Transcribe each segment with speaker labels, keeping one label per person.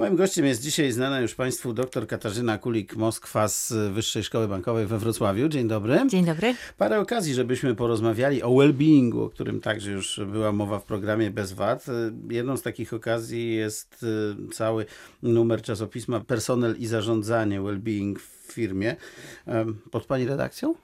Speaker 1: Moim gościem jest dzisiaj znana już Państwu dr Katarzyna Kulik-Moskwa z Wyższej Szkoły Bankowej we Wrocławiu. Dzień dobry.
Speaker 2: Dzień dobry.
Speaker 1: Parę okazji, żebyśmy porozmawiali o well-beingu, o którym także już była mowa w programie Bez Wad. Jedną z takich okazji jest y, cały numer czasopisma Personel i zarządzanie well-being w firmie. Pod Pani redakcją?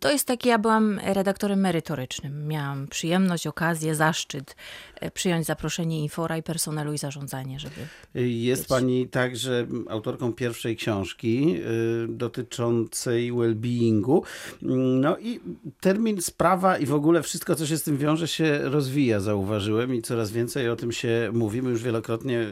Speaker 2: To jest takie, ja byłam redaktorem merytorycznym. Miałam przyjemność, okazję, zaszczyt e, przyjąć zaproszenie Infora i personelu i zarządzanie, żeby.
Speaker 1: Jest być. pani także autorką pierwszej książki y, dotyczącej well-beingu. No i termin sprawa i w ogóle wszystko, co się z tym wiąże, się rozwija, zauważyłem, i coraz więcej o tym się mówimy. Już wielokrotnie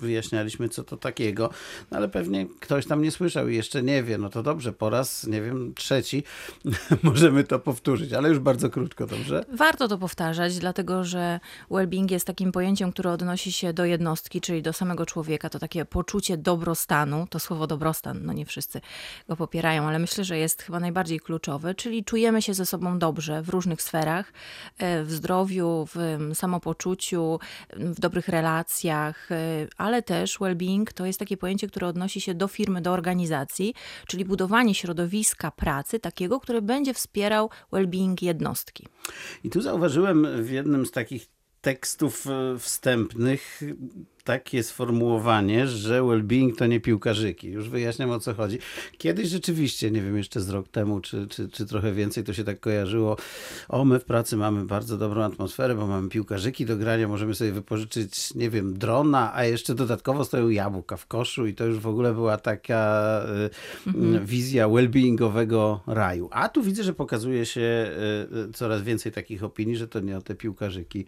Speaker 1: wyjaśnialiśmy, co to takiego, no ale pewnie ktoś tam nie słyszał i jeszcze nie wie. No to dobrze, po raz, nie wiem, trzeci możemy to powtórzyć, ale już bardzo krótko, dobrze?
Speaker 2: Warto to powtarzać, dlatego że well-being jest takim pojęciem, które odnosi się do jednostki, czyli do samego człowieka. To takie poczucie dobrostanu, to słowo dobrostan, no nie wszyscy go popierają, ale myślę, że jest chyba najbardziej kluczowe, czyli czujemy się ze sobą dobrze w różnych sferach, e, w zdrowiu, w samopoczuciu, w dobrych relacjach, e, ale też well-being to jest takie pojęcie, które odnosi się do firmy, do organizacji, czyli budowanie środowiska pracy takiego, które będzie wspierał well-being jednostki.
Speaker 1: I tu zauważyłem w jednym z takich tekstów e, wstępnych takie sformułowanie, że well-being to nie piłkarzyki. Już wyjaśniam o co chodzi. Kiedyś rzeczywiście, nie wiem, jeszcze z rok temu, czy, czy, czy trochę więcej, to się tak kojarzyło. O, my w pracy mamy bardzo dobrą atmosferę, bo mamy piłkarzyki do grania, możemy sobie wypożyczyć, nie wiem, drona, a jeszcze dodatkowo stoją jabłka w koszu i to już w ogóle była taka y, mhm. wizja well-beingowego raju. A tu widzę, że pokazuje się y, coraz więcej takich opinii, że to nie o te piłkarzyki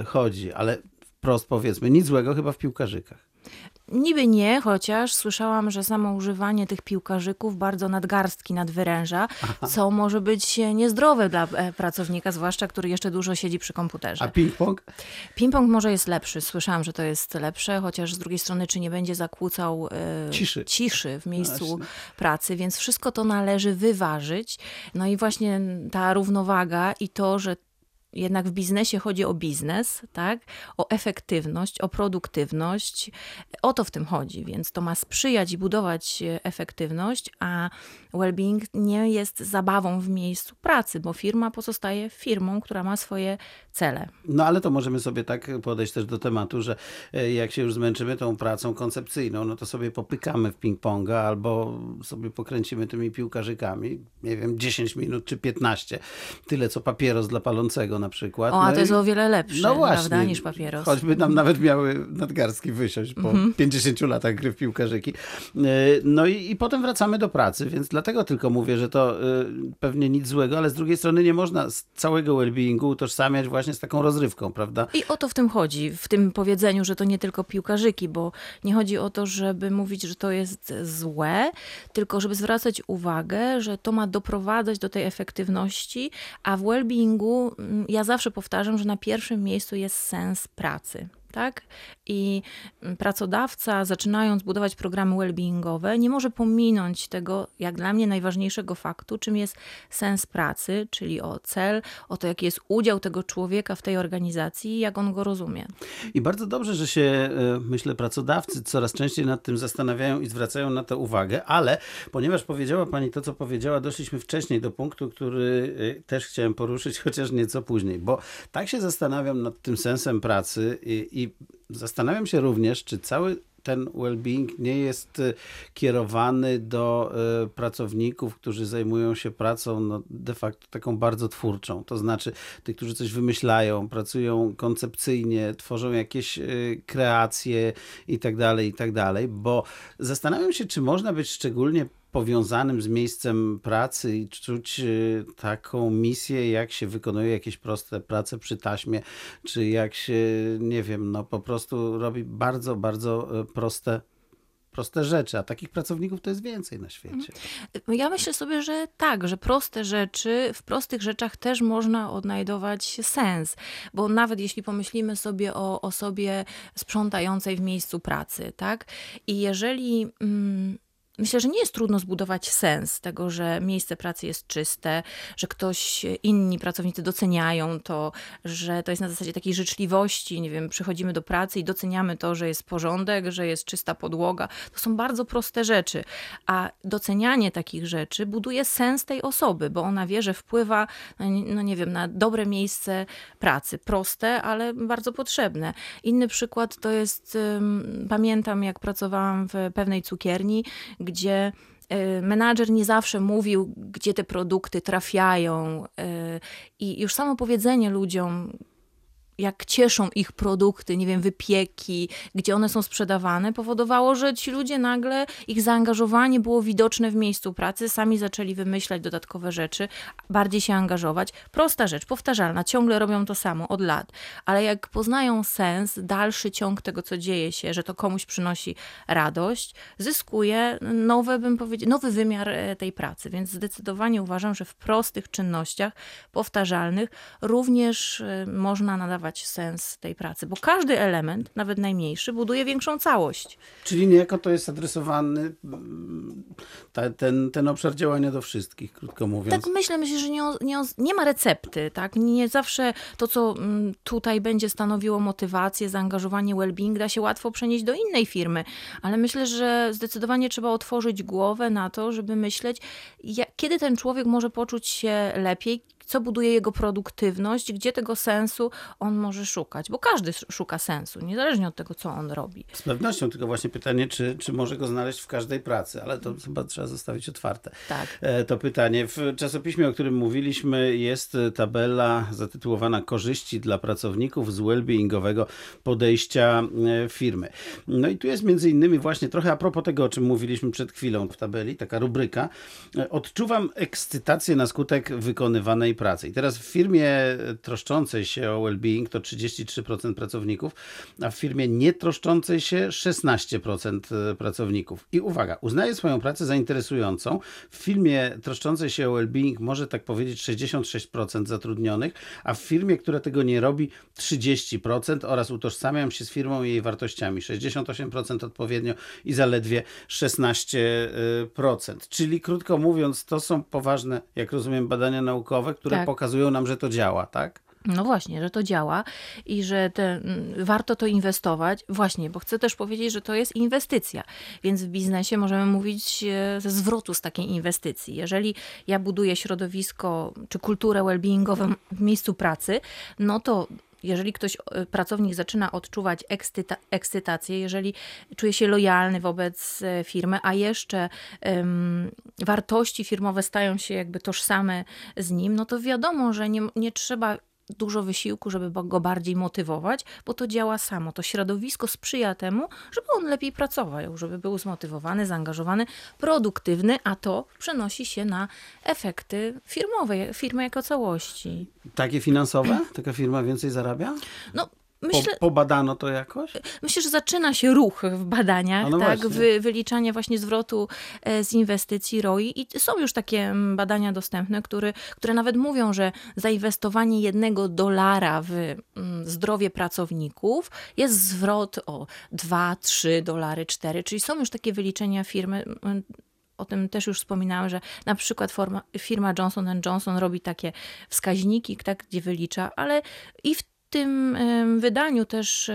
Speaker 1: y, chodzi, ale wprost powiedzmy, nic złego chyba w piłkarzykach.
Speaker 2: Niby nie, chociaż słyszałam, że samo używanie tych piłkarzyków bardzo nadgarstki nadwyręża, Aha. co może być niezdrowe dla e, pracownika, zwłaszcza który jeszcze dużo siedzi przy komputerze.
Speaker 1: A ping-pong?
Speaker 2: Ping-pong może jest lepszy. Słyszałam, że to jest lepsze, chociaż z drugiej strony, czy nie będzie zakłócał
Speaker 1: e, ciszy.
Speaker 2: ciszy w miejscu pracy, więc wszystko to należy wyważyć. No i właśnie ta równowaga i to, że jednak w biznesie chodzi o biznes, tak? o efektywność, o produktywność. O to w tym chodzi, więc to ma sprzyjać i budować efektywność, a well-being nie jest zabawą w miejscu pracy, bo firma pozostaje firmą, która ma swoje cele.
Speaker 1: No ale to możemy sobie tak podejść też do tematu, że e, jak się już zmęczymy tą pracą koncepcyjną, no to sobie popykamy w ping-ponga albo sobie pokręcimy tymi piłkarzykami, nie wiem, 10 minut czy 15. Tyle co papieros dla palącego na przykład.
Speaker 2: O, a no to jest o wiele lepsze, no właśnie, prawda, niż papieros.
Speaker 1: Choćby nam nawet miały nadgarstki wysiąść po mm -hmm. 50 latach gry w piłkarzyki. E, no i, i potem wracamy do pracy, więc dlatego tylko mówię, że to y, pewnie nic złego, ale z drugiej strony nie można całego well-beingu utożsamiać właśnie z taką rozrywką, prawda?
Speaker 2: I o to w tym chodzi, w tym powiedzeniu, że to nie tylko piłkarzyki, bo nie chodzi o to, żeby mówić, że to jest złe, tylko żeby zwracać uwagę, że to ma doprowadzać do tej efektywności, a w well-beingu mm, ja zawsze powtarzam, że na pierwszym miejscu jest sens pracy tak? I pracodawca, zaczynając budować programy well-beingowe, nie może pominąć tego, jak dla mnie, najważniejszego faktu, czym jest sens pracy, czyli o cel, o to, jaki jest udział tego człowieka w tej organizacji i jak on go rozumie.
Speaker 1: I bardzo dobrze, że się, e, myślę, pracodawcy coraz częściej nad tym zastanawiają i zwracają na to uwagę, ale ponieważ powiedziała Pani to, co powiedziała, doszliśmy wcześniej do punktu, który e, też chciałem poruszyć, chociaż nieco później, bo tak się zastanawiam nad tym sensem pracy i, i zastanawiam się również, czy cały ten well-being nie jest y, kierowany do y, pracowników, którzy zajmują się pracą no, de facto taką bardzo twórczą. To znaczy tych, którzy coś wymyślają, pracują koncepcyjnie, tworzą jakieś y, kreacje i tak dalej, i tak dalej, bo zastanawiam się, czy można być szczególnie powiązanym z miejscem pracy i czuć y, taką misję, jak się wykonuje jakieś proste prace przy taśmie, czy jak się, nie wiem, no po prostu robi bardzo, bardzo y, proste proste rzeczy, a takich pracowników to jest więcej na świecie.
Speaker 2: Mhm. Ja myślę sobie, że tak, że proste rzeczy, w prostych rzeczach też można odnajdować sens, bo nawet jeśli pomyślimy sobie o osobie sprzątającej w miejscu pracy, tak? I jeżeli mm, myślę, że nie jest trudno zbudować sens tego, że miejsce pracy jest czyste, że ktoś, inni pracownicy doceniają to, że to jest na zasadzie takiej życzliwości, nie wiem, przychodzimy do pracy i doceniamy to, że jest porządek, że jest czysta podłoga. To są bardzo proste rzeczy, a docenianie takich rzeczy buduje sens tej osoby, bo ona wie, że wpływa, no nie wiem, na dobre miejsce pracy. Proste, ale bardzo potrzebne. Inny przykład to jest, pamiętam jak pracowałam w pewnej cukierni, gdzie y, menadżer nie zawsze mówił, gdzie te produkty trafiają. Y, I już samo powiedzenie ludziom, jak cieszą ich produkty, nie wiem, wypieki, gdzie one są sprzedawane, powodowało, że ci ludzie nagle, ich zaangażowanie było widoczne w miejscu pracy, sami zaczęli wymyślać dodatkowe rzeczy, bardziej się angażować. Prosta rzecz, powtarzalna, ciągle robią to samo od lat, ale jak poznają sens, dalszy ciąg tego, co dzieje się, że to komuś przynosi radość, zyskuje nowe, bym powiedział, nowy wymiar e, tej pracy, więc zdecydowanie uważam, że w prostych czynnościach powtarzalnych również e, można nadawać sens tej pracy, bo każdy element, nawet najmniejszy, buduje większą całość.
Speaker 1: Czyli niejako to jest adresowany mm, ta, ten, ten obszar działania do wszystkich, krótko mówiąc.
Speaker 2: Tak myślę, myślę, że nie, nie, nie ma recepty, tak? Nie zawsze to, co mm, tutaj będzie stanowiło motywację, zaangażowanie well-being, da się łatwo przenieść do innej firmy, ale myślę, że zdecydowanie trzeba otworzyć głowę na to, żeby myśleć, kiedy ten człowiek może poczuć się lepiej, co buduje jego produktywność, gdzie tego sensu on może szukać, bo każdy szuka sensu, niezależnie od tego, co on robi.
Speaker 1: Z pewnością, tylko właśnie pytanie, czy, czy może go znaleźć w każdej pracy, ale to chyba trzeba zostawić otwarte.
Speaker 2: Tak.
Speaker 1: E, to pytanie. W czasopiśmie, o którym mówiliśmy, jest tabela zatytułowana Korzyści dla pracowników z well-beingowego podejścia e, firmy. No i tu jest między innymi właśnie trochę a propos tego, o czym mówiliśmy przed chwilą w tabeli, taka rubryka. E, odczuwam ekscytację na skutek wykonywanej pracy. I teraz w firmie troszczącej się o well-being to 33% pracowników, a w firmie nietroszczącej się 16% e, pracowników. I uwaga, uznaje swoją pracę za interesującą. W firmie troszczącej się o well-being może tak powiedzieć 66% zatrudnionych, a w firmie, która tego nie robi 30% oraz utożsamiam się z firmą i jej wartościami 68% odpowiednio i zaledwie 16%. Czyli krótko mówiąc, to są poważne, jak rozumiem, badania naukowe, które które tak. pokazują nam, że to działa, tak?
Speaker 2: No właśnie, że to działa i że te, mm, warto to inwestować. Właśnie, bo chcę też powiedzieć, że to jest inwestycja. Więc w biznesie możemy mówić e, ze zwrotu z takiej inwestycji. Jeżeli ja buduję środowisko czy kulturę well-beingową w miejscu pracy, no to jeżeli ktoś, e, pracownik zaczyna odczuwać ekscyta, ekscytację, jeżeli czuje się lojalny wobec e, firmy, a jeszcze um, wartości firmowe stają się jakby tożsame z nim, no to wiadomo, że nie, nie trzeba dużo wysiłku, żeby go bardziej motywować, bo to działa samo. To środowisko sprzyja temu, żeby on lepiej pracował, żeby był zmotywowany, zaangażowany, produktywny, a to przenosi się na efekty firmowe, firmy jako całości.
Speaker 1: Takie finansowe? Taka firma więcej zarabia?
Speaker 2: No,
Speaker 1: Myślę, po, pobadano to jakoś?
Speaker 2: Myślę, że zaczyna się ruch w badaniach, no tak, wy, wyliczanie właśnie zwrotu e, z inwestycji ROI. I są już takie mm, badania dostępne, które, które nawet mówią, że zainwestowanie jednego dolara w mm, zdrowie pracowników jest zwrot o 2, 3 dolary, 4, czyli są już takie wyliczenia firmy mm, o tym też już wspominałam, że na przykład firma Johnson Johnson robi takie wskaźniki, tak, gdzie wylicza, ale i w tym wydaniu też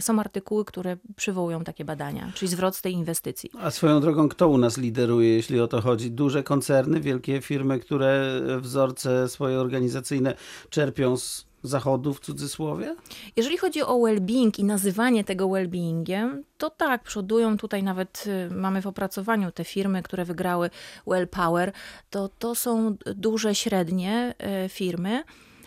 Speaker 2: są artykuły, które przywołują takie badania, czyli zwrot z tej inwestycji.
Speaker 1: A swoją drogą, kto u nas lideruje, jeśli o to chodzi? Duże koncerny, wielkie firmy, które wzorce swoje organizacyjne czerpią z zachodu w cudzysłowie?
Speaker 2: Jeżeli chodzi o well-being i nazywanie tego well-beingiem, to tak, przodują tutaj nawet, y, mamy w opracowaniu te firmy, które wygrały Well Power, to, to są duże, średnie y, firmy,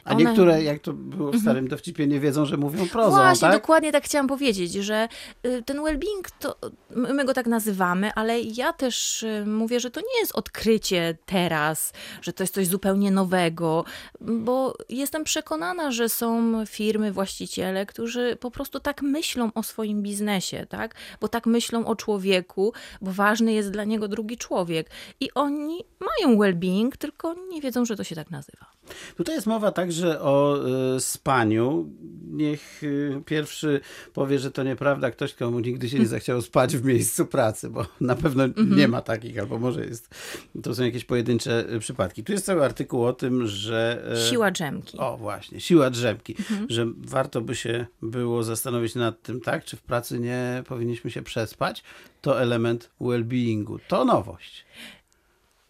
Speaker 1: a one... niektóre, jak to było w mhm. starym dowcipie, nie wiedzą, że mówią prozą,
Speaker 2: Właśnie,
Speaker 1: tak?
Speaker 2: dokładnie tak chciałam powiedzieć, że y, ten well-being, to my go tak nazywamy, ale ja też y, mówię, że to nie jest odkrycie teraz, że to jest coś zupełnie nowego, bo jestem przekonana, że są firmy, właściciele, którzy po prostu tak myślą o swoim biznesie, tak? Bo tak myślą o człowieku, bo ważny jest dla niego drugi człowiek. I oni mają well-being, tylko nie wiedzą, że to się tak nazywa.
Speaker 1: Tutaj jest mowa także o y, spaniu. Niech y, pierwszy powie, że to nieprawda ktoś, komu nigdy się nie zachciało spać w miejscu pracy, bo na pewno nie ma takich, albo może jest. To są jakieś pojedyncze y, przypadki. Tu jest cały artykuł o tym, że.
Speaker 2: Siła drzemki.
Speaker 1: O, właśnie, siła drzemki. Że warto by się było zastanowić nad tym, tak, czy w pracy nie powinniśmy się przespać. To element well-beingu. To nowość.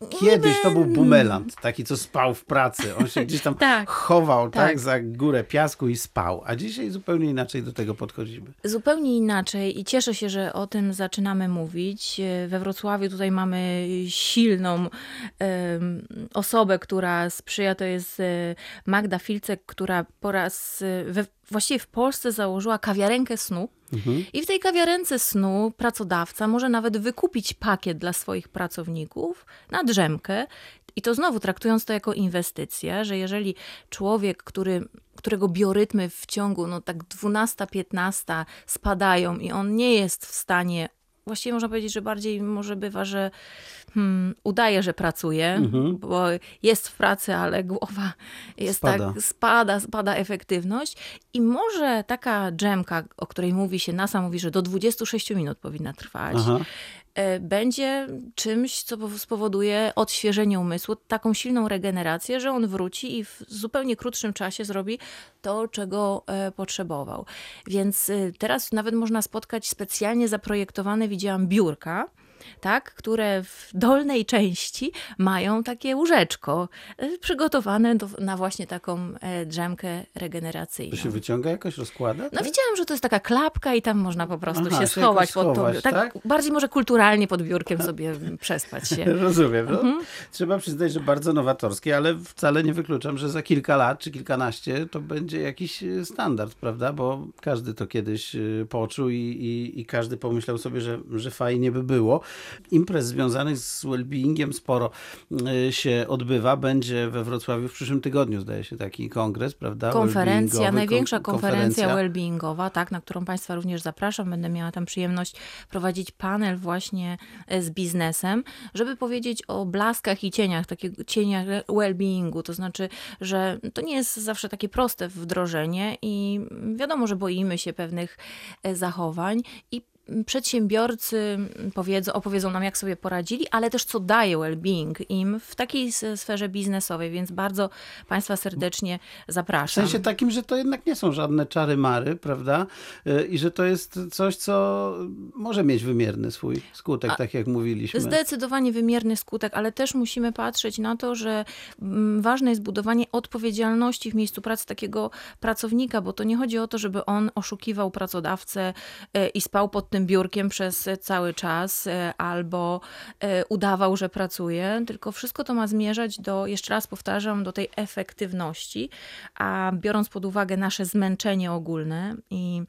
Speaker 1: Kiedyś to był bumeland, taki co spał w pracy. On się gdzieś tam
Speaker 2: Tak,
Speaker 1: chował tak.
Speaker 2: tak.
Speaker 1: za górę piasku i spał. A dzisiaj zupełnie inaczej do tego podchodzimy.
Speaker 2: Zupełnie inaczej i cieszę się, że o tym zaczynamy mówić. We Wrocławiu tutaj mamy silną em, osobę, która sprzyja, to jest e, Magda Filcek, która po raz, e, we, właściwie w Polsce założyła kawiarenkę snu. I w tej kawiarence snu pracodawca może nawet wykupić pakiet dla swoich pracowników na drzemkę. I to znowu traktując to jako inwestycję, że jeżeli człowiek, który, którego biorytmy w ciągu no tak 12-15 spadają i on nie jest w stanie, właściwie można powiedzieć, że bardziej może bywa, że hmm, udaje, że pracuje, bo jest w pracy, ale głowa jest
Speaker 1: Spada.
Speaker 2: tak, spada, spada efektywność i może taka dżemka, o której mówi się, NASA mówi, że do 26 minut powinna trwać,
Speaker 1: Aha.
Speaker 2: E, będzie czymś, co pow- spowoduje odświeżenie umysłu, taką silną regenerację, że on wróci i w zupełnie krótszym czasie zrobi to, czego e, potrzebował. Więc e, teraz nawet można spotkać specjalnie zaprojektowane, widziałam, biurka, tak, które w dolnej części mają takie łóżeczko e, przygotowane do, na właśnie taką e, drzemkę regeneracyjną.
Speaker 1: To się wyciąga jakoś, rozkłada?
Speaker 2: No
Speaker 1: tak?
Speaker 2: widziałam, że to jest taka klapka i tam można po prostu
Speaker 1: Aha,
Speaker 2: się schować
Speaker 1: jakoś
Speaker 2: pod to.
Speaker 1: schować,
Speaker 2: Tak,
Speaker 1: tak?
Speaker 2: bardziej może kulturalnie pod biurkiem sobie przespać się.
Speaker 1: Rozumiem. No,
Speaker 2: Mhm.
Speaker 1: Trzeba przyznać, że bardzo nowatorskie, ale wcale nie wykluczam, że za kilka lat czy kilkanaście to będzie jakiś e, standard, prawda? Bo każdy to kiedyś e, poczuł i, i, i każdy pomyślał sobie, że, że fajnie by było. Imprez związanych z well-beingiem sporo e, się odbywa. Będzie we Wrocławiu w przyszłym tygodniu, zdaje się, taki kongres, prawda?
Speaker 2: Konferencja, największa
Speaker 1: kon-
Speaker 2: konferencja wellbeingowa, tak, na którą Państwa również zapraszam. Będę miała tam przyjemność prowadzić panel właśnie e, z biznesem, żeby powiedzieć o blaskach i cieniach, takiego cieniach wellbeingu. To znaczy, że to nie jest zawsze takie proste wdrożenie i wiadomo, że boimy się pewnych e, zachowań i przedsiębiorcy powiedzą, opowiedzą nam, jak sobie poradzili, ale też co daje well-being im w takiej sferze biznesowej, więc bardzo Państwa serdecznie
Speaker 1: W
Speaker 2: zapraszam.
Speaker 1: sensie takim, że to jednak nie są żadne czary-mary, prawda? Y, I że to jest coś, co może mieć wymierny swój skutek, tak jak mówiliśmy.
Speaker 2: Zdecydowanie wymierny skutek, ale też musimy patrzeć na to, że mm, ważne jest budowanie odpowiedzialności w miejscu pracy takiego pracownika, bo to nie chodzi o to, żeby on oszukiwał pracodawcę e, i spał pod tym biurkiem przez cały czas e, albo e, udawał, że pracuje, tylko wszystko to ma zmierzać do, jeszcze raz powtarzam, do tej efektywności, a biorąc pod uwagę nasze zmęczenie ogólne i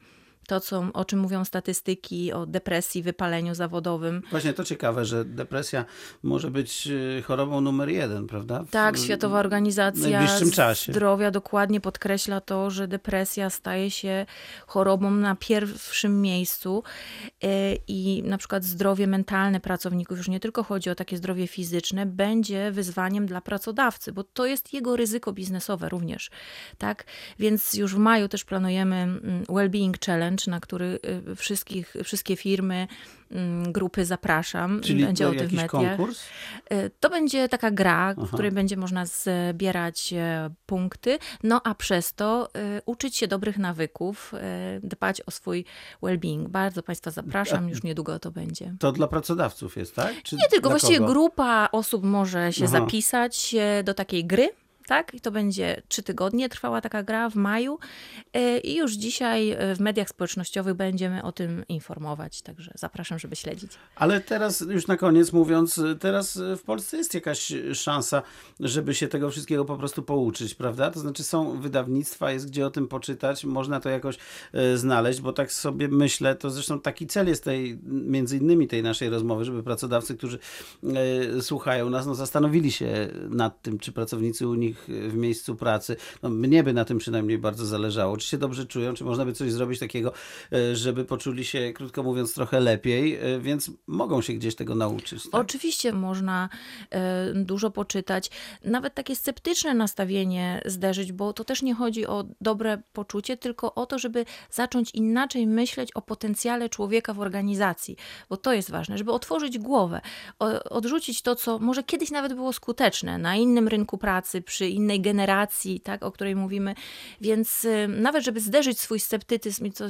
Speaker 2: to, co, o czym mówią statystyki o depresji, wypaleniu zawodowym,
Speaker 1: Właśnie to ciekawe, że depresja może być y, chorobą numer jeden, prawda? W-
Speaker 2: Tak, Światowa Organizacja. Zdrowia dokładnie podkreśla to, że depresja staje się chorobą na pierwszym miejscu yy, i na przykład zdrowie mentalne pracowników, już nie tylko chodzi o takie zdrowie fizyczne, będzie wyzwaniem dla pracodawcy, bo to jest jego ryzyko biznesowe również. Tak? Więc już w maju też planujemy mm, Wellbeing Challenge, na który y, wszystkich, wszystkie firmy, mm, grupy zapraszam.
Speaker 1: Czyli
Speaker 2: będzie
Speaker 1: to
Speaker 2: o tym
Speaker 1: jakiś konkurs?
Speaker 2: Y, To będzie taka gra, w której będzie można zbierać e, punkty, no a przez to y, uczyć się dobrych nawyków, dbać o swój well-being. Bardzo Państwa zapraszam, już niedługo to będzie.
Speaker 1: To dla pracodawców jest, tak? Czy
Speaker 2: Nie tylko, właściwie
Speaker 1: kogo?
Speaker 2: grupa osób może się
Speaker 1: Aha.
Speaker 2: zapisać e, do takiej gry. Tak, i to będzie trzy tygodnie trwała taka gra w maju. E, I już dzisiaj e, w mediach społecznościowych będziemy o tym informować, także zapraszam, żeby śledzić.
Speaker 1: Ale teraz, już na koniec mówiąc, teraz w Polsce jest jakaś szansa, żeby się tego wszystkiego po prostu pouczyć, prawda? To znaczy są wydawnictwa, jest gdzie o tym poczytać, można to jakoś e, znaleźć, bo tak sobie myślę, to zresztą taki cel jest tej, między innymi tej naszej rozmowy, żeby pracodawcy, którzy e, słuchają nas, no zastanowili się nad tym, czy pracownicy u nich ich w miejscu pracy. No, mnie by na tym przynajmniej bardzo zależało. Czy się dobrze czują, czy można by coś zrobić takiego, e, żeby poczuli się, krótko mówiąc, trochę lepiej, e, więc mogą się gdzieś tego nauczyć. Tak?
Speaker 2: Oczywiście można dużo poczytać, nawet takie sceptyczne nastawienie zderzyć, bo to też nie chodzi o dobre poczucie, tylko o to, żeby zacząć inaczej myśleć o potencjale człowieka w organizacji, bo to jest ważne, żeby otworzyć głowę, odrzucić to, co może kiedyś nawet było skuteczne na innym rynku pracy, przy innej generacji, tak, o której mówimy, więc y, nawet żeby zderzyć swój sceptycyzm i co,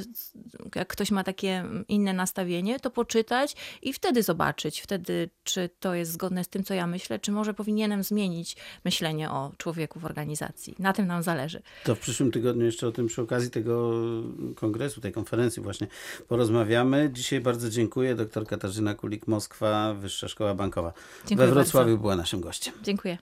Speaker 2: jak ktoś ma takie inne nastawienie, to poczytać i wtedy zobaczyć, wtedy czy to jest zgodne z tym, co ja myślę, czy może powinienem zmienić myślenie o człowieku w organizacji. Na tym nam zależy.
Speaker 1: To w przyszłym tygodniu jeszcze o tym przy okazji tego kongresu, tej konferencji właśnie porozmawiamy. Dzisiaj bardzo dziękuję. Doktor Katarzyna Kulik, Moskwa, Wyższa Szkoła Bankowa.
Speaker 2: Dziękuję
Speaker 1: We Wrocławiu
Speaker 2: bardzo.
Speaker 1: była naszym gościem.
Speaker 2: Dziękuję.